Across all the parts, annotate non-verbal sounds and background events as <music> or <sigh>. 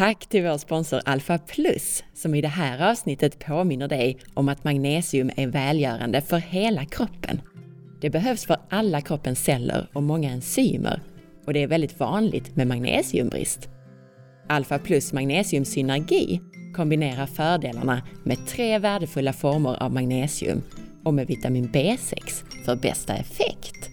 Tack till vår sponsor Alpha Plus som i det här avsnittet påminner dig om att magnesium är välgörande för hela kroppen. Det behövs för alla kroppens celler och många enzymer och det är väldigt vanligt med magnesiumbrist. Alpha Plus Magnesium Synergi kombinerar fördelarna med tre värdefulla former av magnesium och med vitamin B6 för bästa effekt.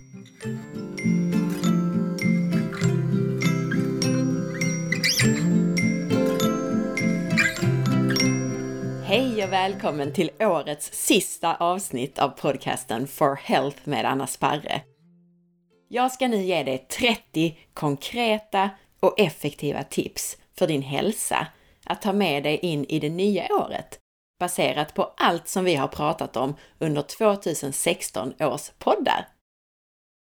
Hej och välkommen till årets sista avsnitt av podcasten For Health med Anna Sparre. Jag ska nu ge dig 30 konkreta och effektiva tips för din hälsa att ta med dig in i det nya året baserat på allt som vi har pratat om under 2016 års poddar.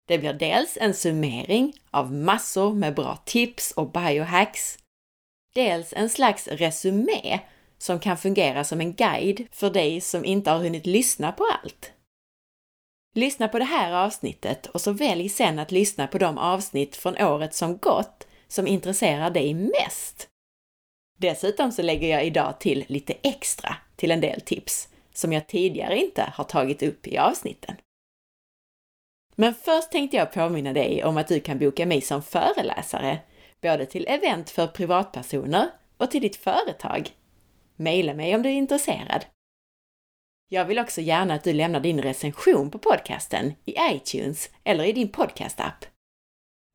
Det blir dels en summering av massor med bra tips och biohacks, dels en slags resumé som kan fungera som en guide för dig som inte har hunnit lyssna på allt. Lyssna på det här avsnittet och så välj sen att lyssna på de avsnitt från året som gått som intresserar dig mest. Dessutom så lägger jag idag till lite extra till en del tips som jag tidigare inte har tagit upp i avsnitten. Men först tänkte jag påminna dig om att du kan boka mig som föreläsare, både till event för privatpersoner och till ditt företag. Maila mig om du är intresserad. Jag vill också gärna att du lämnar din recension på podcasten i iTunes eller i din podcastapp.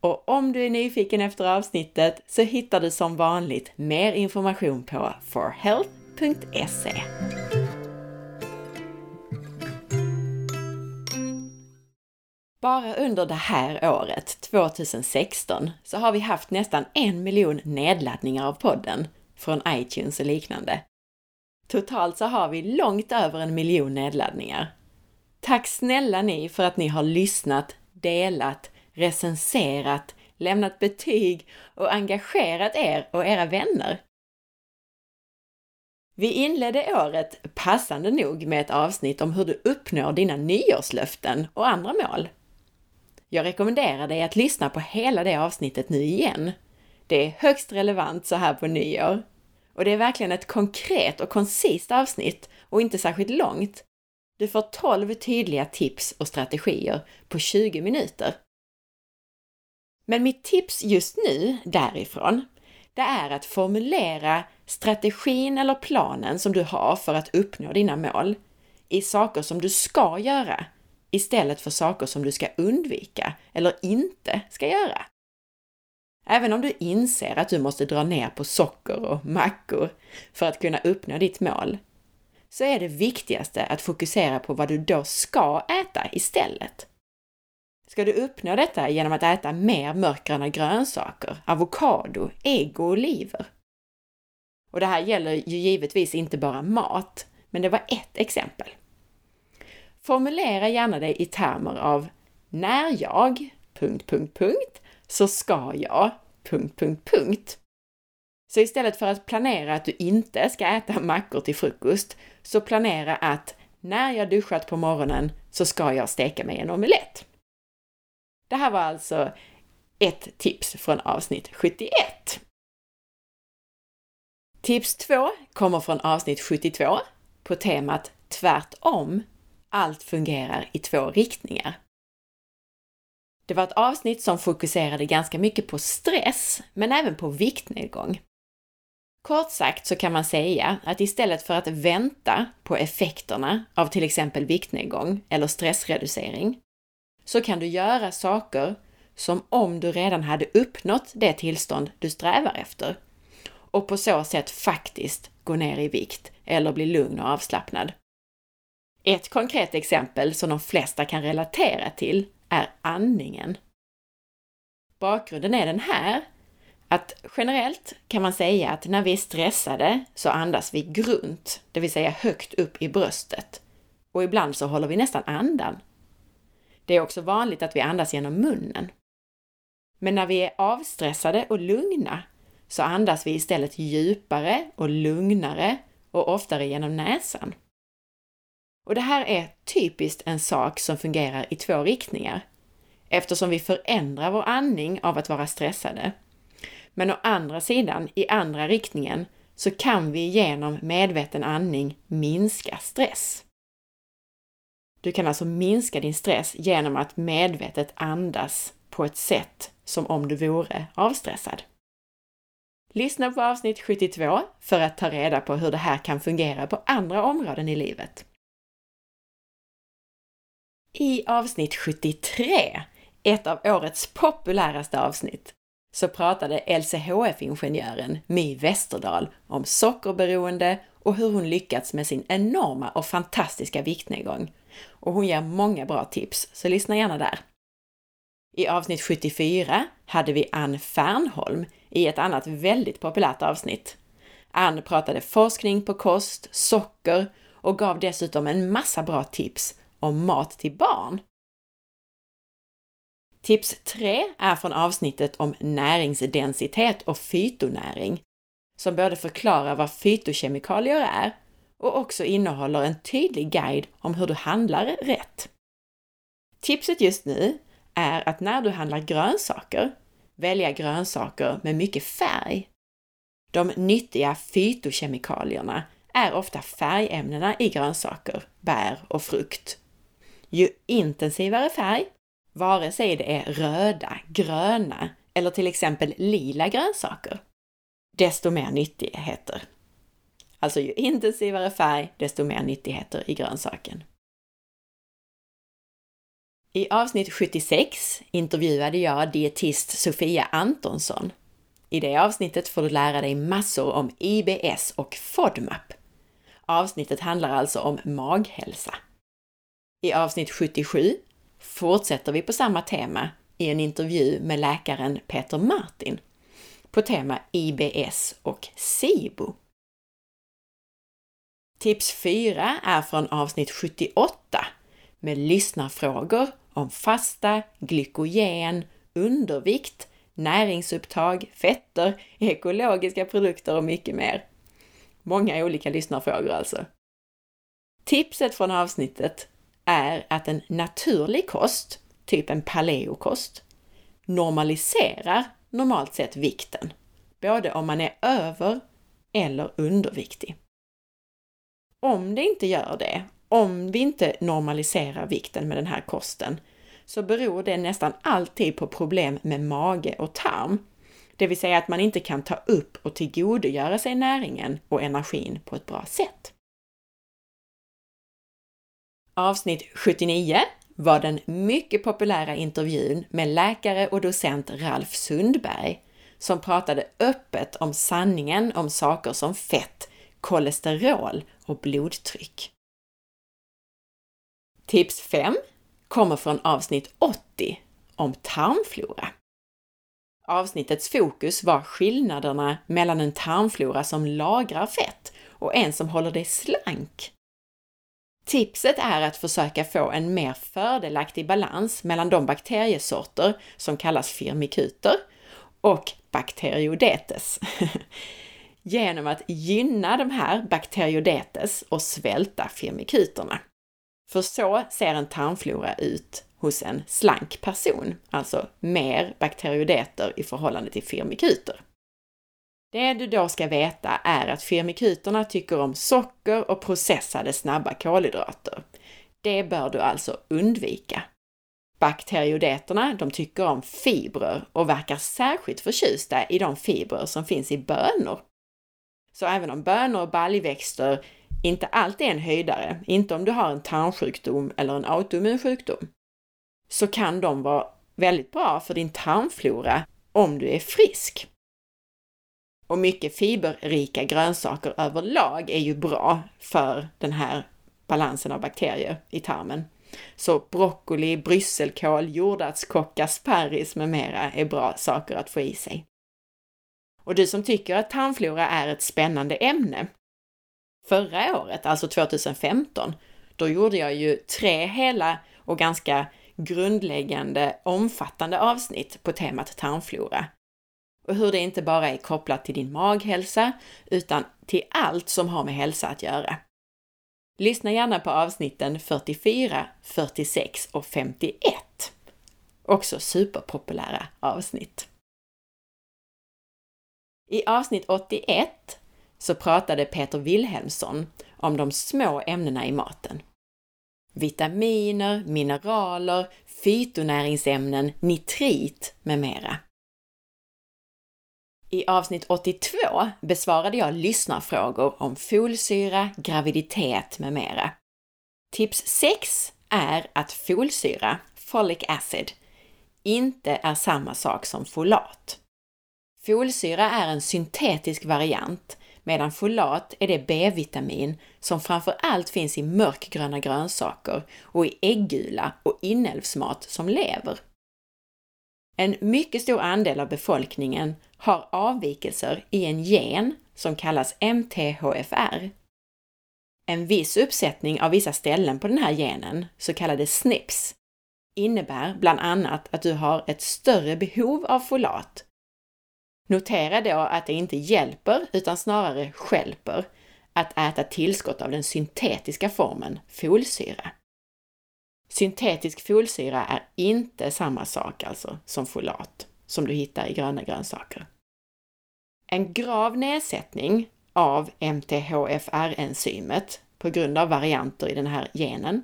Och om du är nyfiken efter avsnittet så hittar du som vanligt mer information på forhealth.se. Bara under det här året, 2016, så har vi haft nästan en miljon nedladdningar av podden från iTunes och liknande. Totalt så har vi långt över en miljon nedladdningar. Tack snälla ni för att ni har lyssnat, delat, recenserat, lämnat betyg och engagerat er och era vänner. Vi inledde året passande nog med ett avsnitt om hur du uppnår dina nyårslöften och andra mål. Jag rekommenderar dig att lyssna på hela det avsnittet nu igen. Det är högst relevant så här på nyår. Och det är verkligen ett konkret och koncist avsnitt och inte särskilt långt. Du får 12 tydliga tips och strategier på 20 minuter. Men mitt tips just nu därifrån, det är att formulera strategin eller planen som du har för att uppnå dina mål i saker som du ska göra istället för saker som du ska undvika eller inte ska göra. Även om du inser att du måste dra ner på socker och mackor för att kunna uppnå ditt mål, så är det viktigaste att fokusera på vad du då ska äta istället. Ska du uppnå detta genom att äta mer mörkgröna grönsaker, avokado, ägg och oliver? Och det här gäller ju givetvis inte bara mat, men det var ett exempel. Formulera gärna dig i termer av när jag... Punkt, punkt, punkt, så ska jag... Punkt, punkt, punkt. Så istället för att planera att du inte ska äta mackor till frukost, så planera att när jag duschat på morgonen så ska jag steka mig en omelett. Det här var alltså ett tips från avsnitt 71. Tips 2 kommer från avsnitt 72 på temat tvärtom. Allt fungerar i två riktningar. Det var ett avsnitt som fokuserade ganska mycket på stress, men även på viktnedgång. Kort sagt så kan man säga att istället för att vänta på effekterna av till exempel viktnedgång eller stressreducering, så kan du göra saker som om du redan hade uppnått det tillstånd du strävar efter och på så sätt faktiskt gå ner i vikt eller bli lugn och avslappnad. Ett konkret exempel som de flesta kan relatera till är andningen. Bakgrunden är den här, att generellt kan man säga att när vi är stressade så andas vi grunt, det vill säga högt upp i bröstet. Och ibland så håller vi nästan andan. Det är också vanligt att vi andas genom munnen. Men när vi är avstressade och lugna så andas vi istället djupare och lugnare och oftare genom näsan. Och det här är typiskt en sak som fungerar i två riktningar, eftersom vi förändrar vår andning av att vara stressade. Men å andra sidan, i andra riktningen, så kan vi genom medveten andning minska stress. Du kan alltså minska din stress genom att medvetet andas på ett sätt som om du vore avstressad. Lyssna på avsnitt 72 för att ta reda på hur det här kan fungera på andra områden i livet. I avsnitt 73, ett av årets populäraste avsnitt, så pratade LCHF-ingenjören My Westerdahl om sockerberoende och hur hon lyckats med sin enorma och fantastiska viktnedgång. Och hon ger många bra tips, så lyssna gärna där. I avsnitt 74 hade vi Ann Fernholm i ett annat väldigt populärt avsnitt. Ann pratade forskning på kost, socker och gav dessutom en massa bra tips om mat till barn. Tips 3 är från avsnittet om näringsdensitet och fytonäring, som både förklarar vad fytokemikalier är och också innehåller en tydlig guide om hur du handlar rätt. Tipset just nu är att när du handlar grönsaker, välja grönsaker med mycket färg. De nyttiga fytokemikalierna är ofta färgämnena i grönsaker, bär och frukt. Ju intensivare färg, vare sig det är röda, gröna eller till exempel lila grönsaker, desto mer nyttigheter. Alltså ju intensivare färg, desto mer nyttigheter i grönsaken. I avsnitt 76 intervjuade jag dietist Sofia Antonsson. I det avsnittet får du lära dig massor om IBS och FODMAP. Avsnittet handlar alltså om maghälsa. I avsnitt 77 fortsätter vi på samma tema i en intervju med läkaren Peter Martin på tema IBS och SIBO. Tips 4 är från avsnitt 78 med lyssnarfrågor om fasta, glykogen, undervikt, näringsupptag, fetter, ekologiska produkter och mycket mer. Många olika lyssnarfrågor alltså. Tipset från avsnittet är att en naturlig kost, typ en paleokost, normaliserar normalt sett vikten, både om man är över eller underviktig. Om det inte gör det, om vi inte normaliserar vikten med den här kosten, så beror det nästan alltid på problem med mage och tarm. Det vill säga att man inte kan ta upp och tillgodogöra sig näringen och energin på ett bra sätt. Avsnitt 79 var den mycket populära intervjun med läkare och docent Ralf Sundberg som pratade öppet om sanningen om saker som fett, kolesterol och blodtryck. Tips 5 kommer från avsnitt 80 om tarmflora. Avsnittets fokus var skillnaderna mellan en tarmflora som lagrar fett och en som håller dig slank. Tipset är att försöka få en mer fördelaktig balans mellan de bakteriesorter som kallas firmikuter och bakteriodetes <laughs> genom att gynna de här bakteriodetes och svälta firmikuterna. För så ser en tarmflora ut hos en slank person, alltså mer bakteriodeter i förhållande till firmikuter. Det du då ska veta är att firmikuterna tycker om socker och processade snabba kolhydrater. Det bör du alltså undvika. Bakteriodeterna, de tycker om fibrer och verkar särskilt förtjusta i de fibrer som finns i bönor. Så även om bönor och baljväxter inte alltid är en höjdare, inte om du har en tarmsjukdom eller en autoimmun sjukdom, så kan de vara väldigt bra för din tarmflora om du är frisk. Och mycket fiberrika grönsaker överlag är ju bra för den här balansen av bakterier i tarmen. Så broccoli, brysselkål, jordärtskocka, sparris med mera är bra saker att få i sig. Och du som tycker att tarmflora är ett spännande ämne, förra året, alltså 2015, då gjorde jag ju tre hela och ganska grundläggande, omfattande avsnitt på temat tarmflora. Och hur det inte bara är kopplat till din maghälsa, utan till allt som har med hälsa att göra. Lyssna gärna på avsnitten 44, 46 och 51. Också superpopulära avsnitt. I avsnitt 81 så pratade Peter Wilhelmsson om de små ämnena i maten. Vitaminer, mineraler, fytonäringsämnen, nitrit med mera. I avsnitt 82 besvarade jag lyssnarfrågor om folsyra, graviditet med mera. Tips 6 är att folsyra, folic acid, inte är samma sak som folat. Folsyra är en syntetisk variant medan folat är det B-vitamin som framför allt finns i mörkgröna grönsaker och i äggula och inälvsmat som lever. En mycket stor andel av befolkningen har avvikelser i en gen som kallas MTHFR. En viss uppsättning av vissa ställen på den här genen, så kallade SNPs, innebär bland annat att du har ett större behov av folat. Notera då att det inte hjälper utan snarare skälper att äta tillskott av den syntetiska formen folsyra. Syntetisk folsyra är inte samma sak alltså som folat som du hittar i gröna grönsaker. En grav nedsättning av MTHFR-enzymet på grund av varianter i den här genen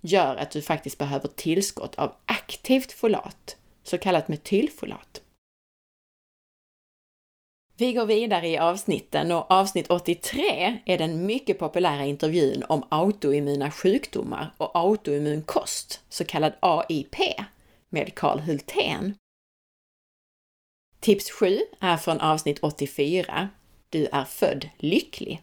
gör att du faktiskt behöver tillskott av aktivt folat, så kallat metylfolat. Vi går vidare i avsnitten och avsnitt 83 är den mycket populära intervjun om autoimmuna sjukdomar och autoimmun kost, så kallad AIP, med Karl Hultén. Tips 7 är från avsnitt 84. Du är född lycklig.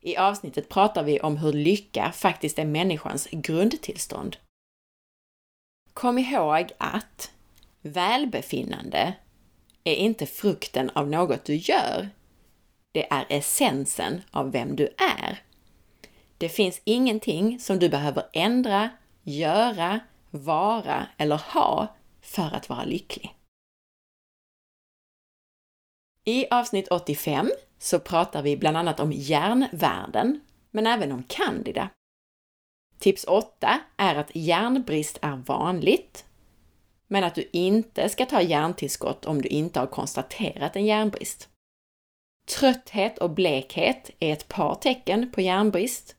I avsnittet pratar vi om hur lycka faktiskt är människans grundtillstånd. Kom ihåg att välbefinnande är inte frukten av något du gör. Det är essensen av vem du är. Det finns ingenting som du behöver ändra, göra, vara eller ha för att vara lycklig. I avsnitt 85 så pratar vi bland annat om järnvärden, men även om candida. Tips 8 är att järnbrist är vanligt, men att du inte ska ta järntillskott om du inte har konstaterat en järnbrist. Trötthet och blekhet är ett par tecken på järnbrist.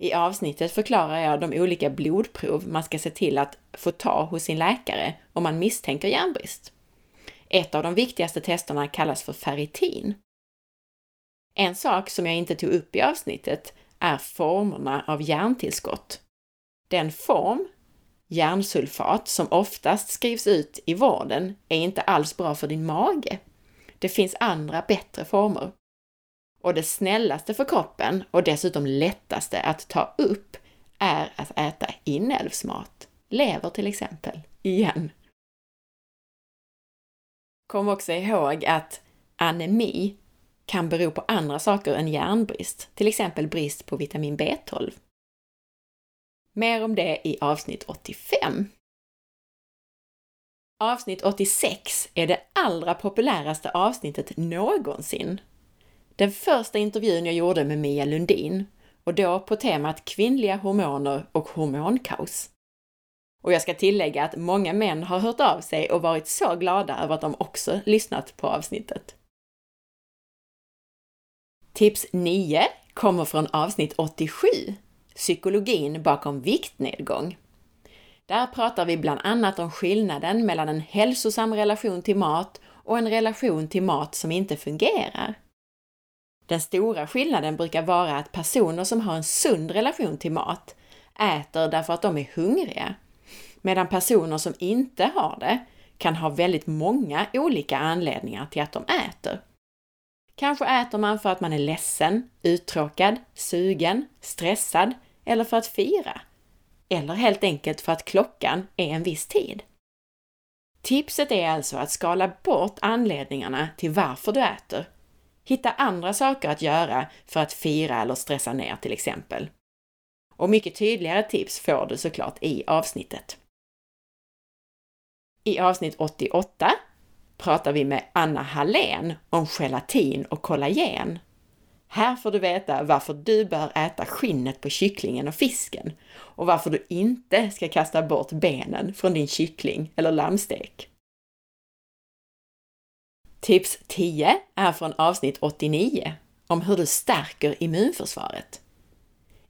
I avsnittet förklarar jag de olika blodprov man ska se till att få ta hos sin läkare om man misstänker järnbrist. Ett av de viktigaste testerna kallas för ferritin. En sak som jag inte tog upp i avsnittet är formerna av järntillskott. Den form, järnsulfat, som oftast skrivs ut i vården är inte alls bra för din mage. Det finns andra bättre former. Och det snällaste för kroppen och dessutom lättaste att ta upp är att äta inälvsmat. Lever till exempel. Igen. Kom också ihåg att anemi kan bero på andra saker än järnbrist, till exempel brist på vitamin B12. Mer om det i avsnitt 85. Avsnitt 86 är det allra populäraste avsnittet någonsin. Den första intervjun jag gjorde med Mia Lundin och då på temat kvinnliga hormoner och hormonkaos. Och jag ska tillägga att många män har hört av sig och varit så glada över att de också lyssnat på avsnittet. Tips 9 kommer från avsnitt 87, Psykologin bakom viktnedgång. Där pratar vi bland annat om skillnaden mellan en hälsosam relation till mat och en relation till mat som inte fungerar. Den stora skillnaden brukar vara att personer som har en sund relation till mat äter därför att de är hungriga Medan personer som inte har det kan ha väldigt många olika anledningar till att de äter. Kanske äter man för att man är ledsen, uttråkad, sugen, stressad eller för att fira. Eller helt enkelt för att klockan är en viss tid. Tipset är alltså att skala bort anledningarna till varför du äter. Hitta andra saker att göra för att fira eller stressa ner till exempel. Och mycket tydligare tips får du såklart i avsnittet. I avsnitt 88 pratar vi med Anna Hallén om gelatin och kollagen. Här får du veta varför du bör äta skinnet på kycklingen och fisken och varför du inte ska kasta bort benen från din kyckling eller lammstek. Tips 10 är från avsnitt 89 om hur du stärker immunförsvaret.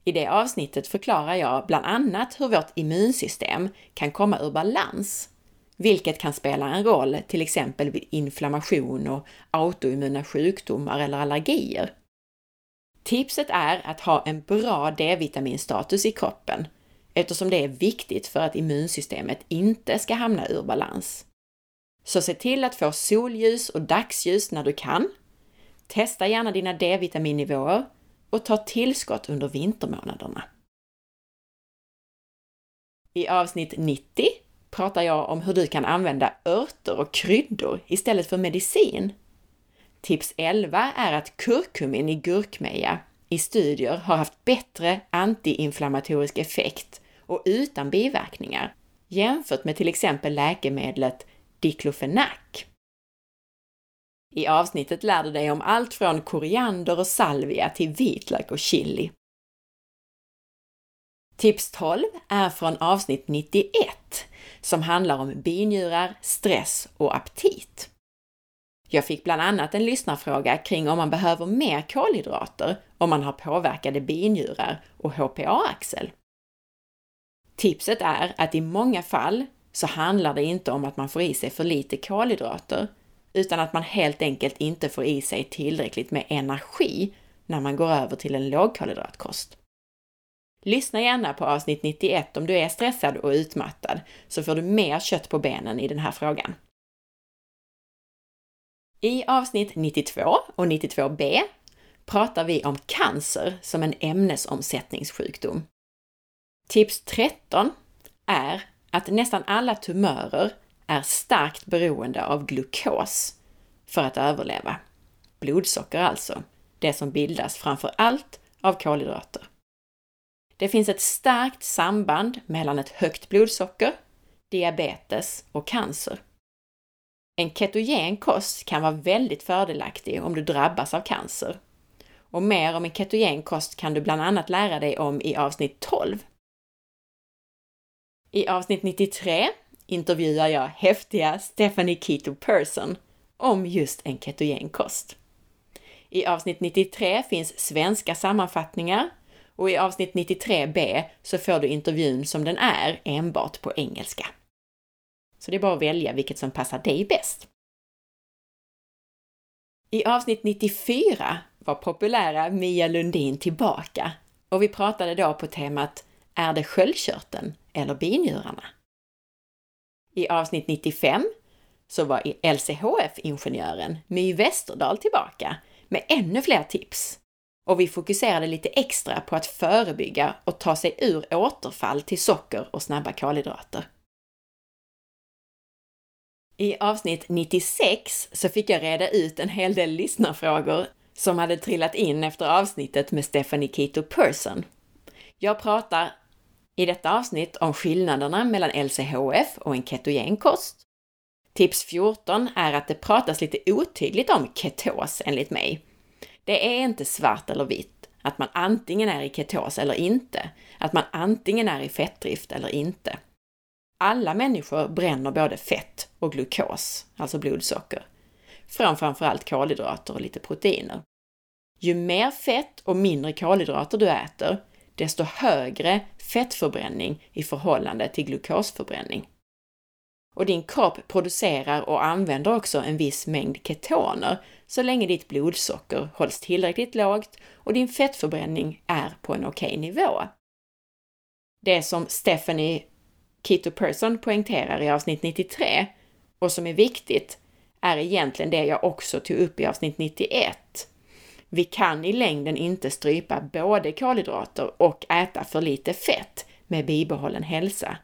I det avsnittet förklarar jag bland annat hur vårt immunsystem kan komma ur balans, vilket kan spela en roll till exempel vid inflammation och autoimmuna sjukdomar eller allergier. Tipset är att ha en bra D-vitaminstatus i kroppen eftersom det är viktigt för att immunsystemet inte ska hamna ur balans. Så se till att få solljus och dagsljus när du kan. Testa gärna dina D-vitaminnivåer och ta tillskott under vintermånaderna. I avsnitt 90 pratar jag om hur du kan använda örter och kryddor istället för medicin. Tips 11 är att kurkumin i gurkmeja i studier har haft bättre antiinflammatorisk effekt och utan biverkningar jämfört med till exempel läkemedlet diklofenak. I avsnittet lär du dig om allt från koriander och salvia till vitlök och chili. Tips 12 är från avsnitt 91 som handlar om binjurar, stress och aptit. Jag fick bland annat en lyssnarfråga kring om man behöver mer kolhydrater om man har påverkade binjurar och HPA-axel. Tipset är att i många fall så handlar det inte om att man får i sig för lite kolhydrater, utan att man helt enkelt inte får i sig tillräckligt med energi när man går över till en lågkolhydratkost. Lyssna gärna på avsnitt 91 om du är stressad och utmattad, så får du mer kött på benen i den här frågan. I avsnitt 92 och 92b pratar vi om cancer som en ämnesomsättningssjukdom. Tips 13 är att nästan alla tumörer är starkt beroende av glukos för att överleva. Blodsocker alltså, det som bildas framför allt av kolhydrater. Det finns ett starkt samband mellan ett högt blodsocker, diabetes och cancer. En ketogen kost kan vara väldigt fördelaktig om du drabbas av cancer. Och mer om en ketogen kost kan du bland annat lära dig om i avsnitt 12. I avsnitt 93 intervjuar jag häftiga Stephanie Keto Person om just en ketogen kost. I avsnitt 93 finns svenska sammanfattningar och i avsnitt 93b så får du intervjun som den är enbart på engelska. Så det är bara att välja vilket som passar dig bäst. I avsnitt 94 var populära Mia Lundin tillbaka och vi pratade då på temat Är det sköldkörteln eller binjurarna? I avsnitt 95 så var LCHF-ingenjören My Westerdahl tillbaka med ännu fler tips. Och vi fokuserade lite extra på att förebygga och ta sig ur återfall till socker och snabba kolhydrater. I avsnitt 96 så fick jag reda ut en hel del lyssnarfrågor som hade trillat in efter avsnittet med Stephanie Keto Person. Jag pratar i detta avsnitt om skillnaderna mellan LCHF och en ketogen kost. Tips 14 är att det pratas lite otydligt om ketos enligt mig. Det är inte svart eller vitt, att man antingen är i ketos eller inte, att man antingen är i fettdrift eller inte. Alla människor bränner både fett och glukos, alltså blodsocker, från framförallt kolhydrater och lite proteiner. Ju mer fett och mindre kolhydrater du äter, desto högre fettförbränning i förhållande till glukosförbränning. Och din kropp producerar och använder också en viss mängd ketoner så länge ditt blodsocker hålls tillräckligt lågt och din fettförbränning är på en okej okay nivå. Det som Stephanie Kito-Person poängterar i avsnitt 93 och som är viktigt är egentligen det jag också tog upp i avsnitt 91 vi kan i längden inte strypa både kolhydrater och äta för lite fett med bibehållen hälsa.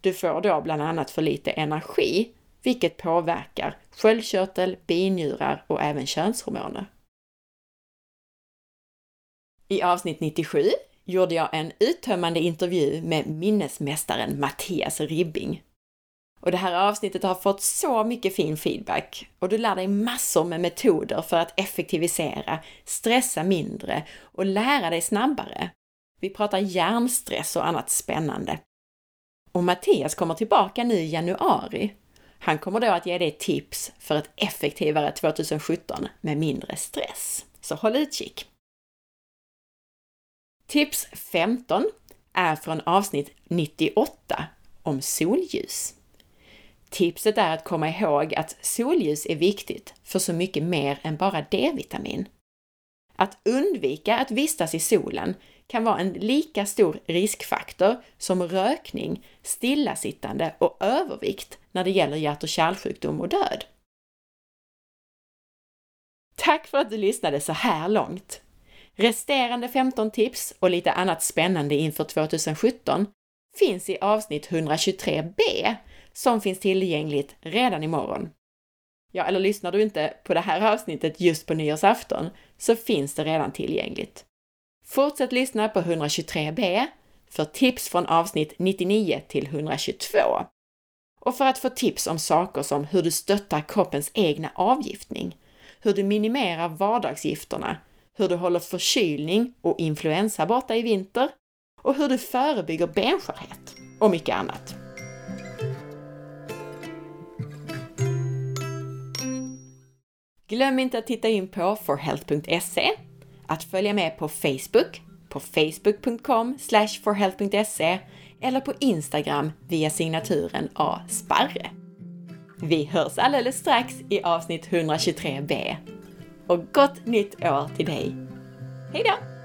Du får då bland annat för lite energi, vilket påverkar sköldkörtel, binjurar och även könshormoner. I avsnitt 97 gjorde jag en uttömmande intervju med minnesmästaren Mattias Ribbing och det här avsnittet har fått så mycket fin feedback och du lär dig massor med metoder för att effektivisera, stressa mindre och lära dig snabbare. Vi pratar hjärnstress och annat spännande. Och Mattias kommer tillbaka nu i januari Han kommer då att ge dig tips för ett effektivare 2017 med mindre stress. Så håll utkik! Tips 15 är från avsnitt 98 om solljus. Tipset är att komma ihåg att solljus är viktigt för så mycket mer än bara D-vitamin. Att undvika att vistas i solen kan vara en lika stor riskfaktor som rökning, stillasittande och övervikt när det gäller hjärt och kärlsjukdom och död. Tack för att du lyssnade så här långt! Resterande 15 tips och lite annat spännande inför 2017 finns i avsnitt 123b som finns tillgängligt redan imorgon. Ja, eller lyssnar du inte på det här avsnittet just på nyårsafton så finns det redan tillgängligt. Fortsätt lyssna på 123b för tips från avsnitt 99 till 122. Och för att få tips om saker som hur du stöttar kroppens egna avgiftning, hur du minimerar vardagsgifterna, hur du håller förkylning och influensa borta i vinter och hur du förebygger benskörhet och mycket annat. Glöm inte att titta in på forhealth.se, att följa med på Facebook, på facebook.com forhealth.se eller på Instagram via signaturen A Sparre. Vi hörs alldeles strax i avsnitt 123b. Och gott nytt år till dig! Hejdå!